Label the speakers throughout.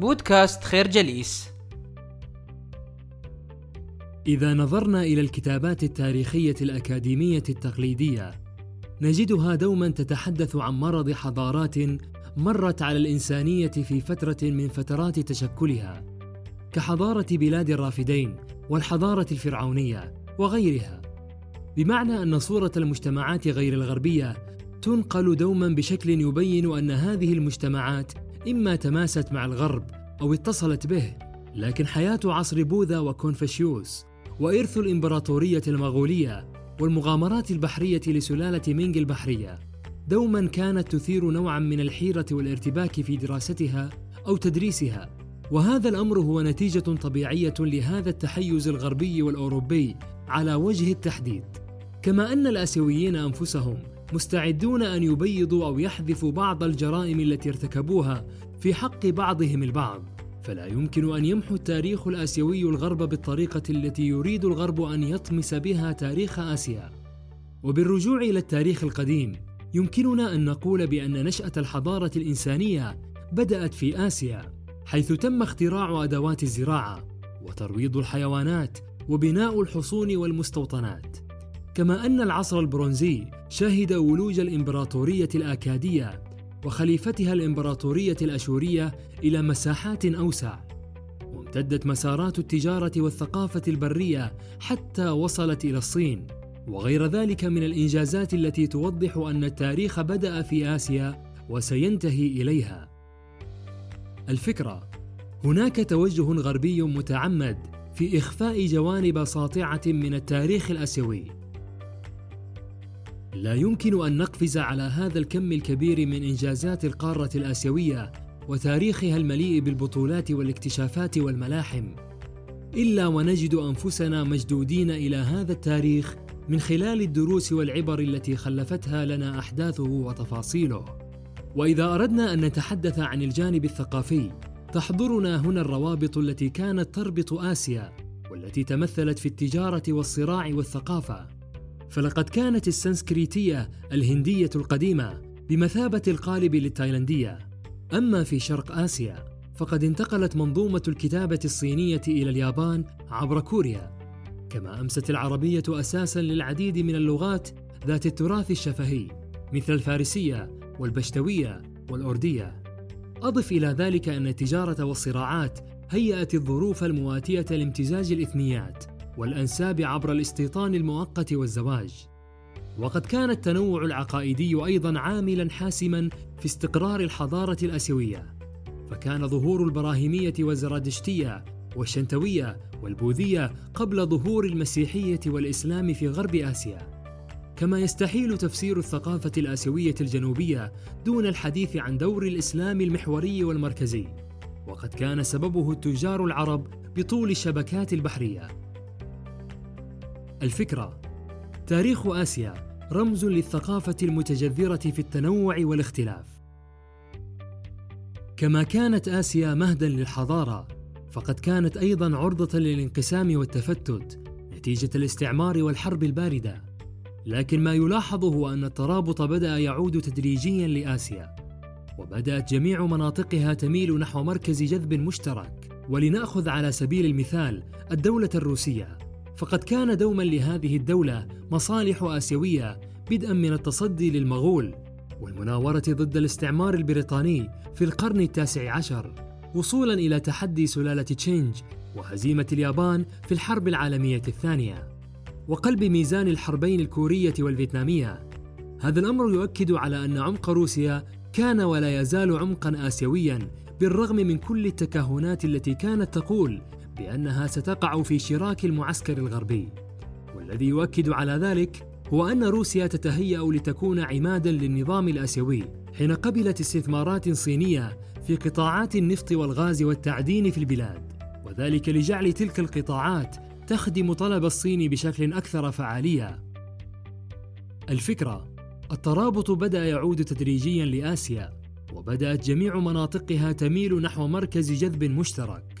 Speaker 1: بودكاست خير جليس.
Speaker 2: إذا نظرنا إلى الكتابات التاريخية الأكاديمية التقليدية نجدها دوما تتحدث عن مرض حضارات مرت على الإنسانية في فترة من فترات تشكلها كحضارة بلاد الرافدين والحضارة الفرعونية وغيرها. بمعنى أن صورة المجتمعات غير الغربية تنقل دوما بشكل يبين أن هذه المجتمعات إما تماست مع الغرب أو اتصلت به لكن حياة عصر بوذا وكونفوشيوس وإرث الإمبراطورية المغولية والمغامرات البحرية لسلالة مينغ البحرية دوما كانت تثير نوعا من الحيرة والارتباك في دراستها أو تدريسها. وهذا الأمر هو نتيجة طبيعية لهذا التحيز الغربي والأوروبي على وجه التحديد. كما أن الآسيويين أنفسهم مستعدون أن يبيضوا أو يحذفوا بعض الجرائم التي ارتكبوها في حق بعضهم البعض. فلا يمكن أن يمحو التاريخ الآسيوي الغرب بالطريقة التي يريد الغرب أن يطمس بها تاريخ آسيا. وبالرجوع إلى التاريخ القديم يمكننا أن نقول بأن نشأة الحضارة الإنسانية بدأت في آسيا حيث تم اختراع أدوات الزراعة وترويض الحيوانات وبناء الحصون والمستوطنات. كما أن العصر البرونزي شهد ولوج الإمبراطورية الآكادية وخليفتها الإمبراطورية الأشورية إلى مساحات أوسع. وامتدت مسارات التجارة والثقافة البرية حتى وصلت إلى الصين. وغير ذلك من الإنجازات التي توضح أن التاريخ بدأ في آسيا وسينتهي إليها. الفكرة هناك توجه غربي متعمد في إخفاء جوانب ساطعة من التاريخ الآسيوي. لا يمكن أن نقفز على هذا الكم الكبير من إنجازات القارة الآسيوية وتاريخها المليء بالبطولات والاكتشافات والملاحم. إلا ونجد أنفسنا مشدودين إلى هذا التاريخ من خلال الدروس والعبر التي خلفتها لنا أحداثه وتفاصيله. وإذا أردنا أن نتحدث عن الجانب الثقافي تحضرنا هنا الروابط التي كانت تربط آسيا والتي تمثلت في التجارة والصراع والثقافة. فلقد كانت السنسكريتية الهندية القديمة بمثابة القالب للتايلاندية. أما في شرق آسيا فقد انتقلت منظومة الكتابة الصينية إلى اليابان عبر كوريا. كما أمست العربية أساسا للعديد من اللغات ذات التراث الشفهي مثل الفارسية والبشتوية والأردية. أضف إلى ذلك أن التجارة والصراعات هيأت الظروف المواتية لامتزاج الإثنيات. والأنساب عبر الاستيطان المؤقت والزواج. وقد كان التنوع العقائدي أيضا عاملا حاسما في استقرار الحضارة الآسيوية. فكان ظهور البراهيمية والزرادشتية والشنتوية والبوذية قبل ظهور المسيحية والإسلام في غرب آسيا. كما يستحيل تفسير الثقافة الآسيوية الجنوبية دون الحديث عن دور الإسلام المحوري والمركزي. وقد كان سببه التجار العرب بطول الشبكات البحرية. الفكرة تاريخ آسيا رمز للثقافة المتجذرة في التنوع والاختلاف. كما كانت آسيا مهدا للحضارة، فقد كانت أيضا عرضة للانقسام والتفتت نتيجة الاستعمار والحرب الباردة. لكن ما يلاحظ هو أن الترابط بدأ يعود تدريجيا لآسيا، وبدأت جميع مناطقها تميل نحو مركز جذب مشترك. ولنأخذ على سبيل المثال الدولة الروسية فقد كان دوما لهذه الدولة مصالح آسيوية بدءا من التصدي للمغول والمناورة ضد الاستعمار البريطاني في القرن التاسع عشر وصولا إلى تحدي سلالة تشينج وهزيمة اليابان في الحرب العالمية الثانية. وقلب ميزان الحربين الكورية والفيتنامية هذا الأمر يؤكد على أن عمق روسيا كان ولا يزال عمقا آسيويا بالرغم من كل التكهنات التي كانت تقول بأنها ستقع في شراك المعسكر الغربي. والذي يؤكد على ذلك هو أن روسيا تتهيأ لتكون عمادا للنظام الآسيوي حين قبلت استثمارات صينية في قطاعات النفط والغاز والتعدين في البلاد. وذلك لجعل تلك القطاعات تخدم طلب الصين بشكل أكثر فعالية. الفكرة الترابط بدأ يعود تدريجيا لآسيا وبدأت جميع مناطقها تميل نحو مركز جذب مشترك.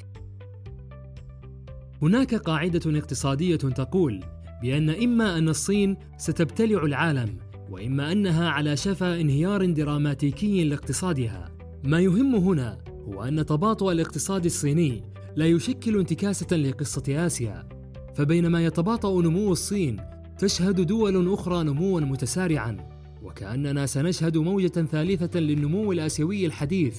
Speaker 2: هناك قاعدة اقتصادية تقول بأن إما أن الصين ستبتلع العالم وإما أنها على شفا انهيار دراماتيكي لاقتصادها. ما يهم هنا هو أن تباطؤ الاقتصاد الصيني لا يشكل انتكاسة لقصة آسيا. فبينما يتباطأ نمو الصين تشهد دول أخرى نموا متسارعا. وكأننا سنشهد موجة ثالثة للنمو الآسيوي الحديث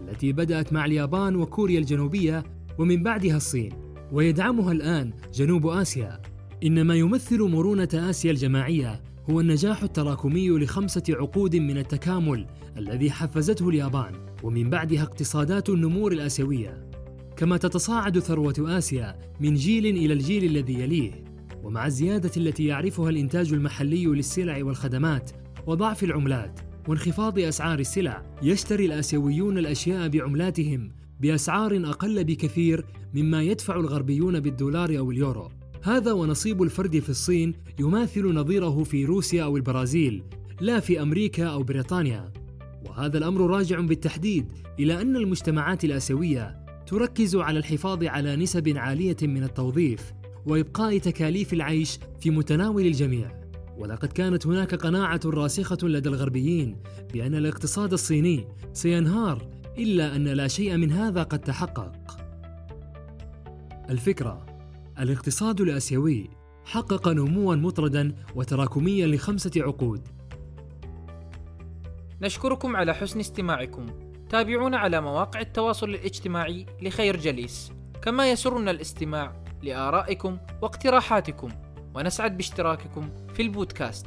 Speaker 2: التي بدأت مع اليابان وكوريا الجنوبية ومن بعدها الصين. ويدعمها الآن جنوب آسيا. إن ما يمثل مرونة آسيا الجماعية هو النجاح التراكمي لخمسة عقود من التكامل الذي حفزته اليابان ومن بعدها اقتصادات النمور الآسيوية. كما تتصاعد ثروة آسيا من جيل إلى الجيل الذي يليه ومع الزيادة التي يعرفها الإنتاج المحلي للسلع والخدمات وضعف العملات وانخفاض أسعار السلع يشتري الآسيويون الأشياء بعملاتهم بأسعار أقل بكثير مما يدفع الغربيون بالدولار أو اليورو. هذا ونصيب الفرد في الصين يماثل نظيره في روسيا أو البرازيل لا في أمريكا أو بريطانيا. وهذا الأمر راجع بالتحديد إلى أن المجتمعات الآسيوية تركز على الحفاظ على نسب عالية من التوظيف وإبقاء تكاليف العيش في متناول الجميع. ولقد كانت هناك قناعة راسخة لدى الغربيين بأن الاقتصاد الصيني سينهار إلا أن لا شيء من هذا قد تحقق. الفكرة: الاقتصاد الآسيوي حقق نموا مطردا وتراكميا لخمسة عقود.
Speaker 1: نشكركم على حسن استماعكم. تابعونا على مواقع التواصل الاجتماعي لخير جليس، كما يسرنا الاستماع لآرائكم واقتراحاتكم ونسعد باشتراككم في البودكاست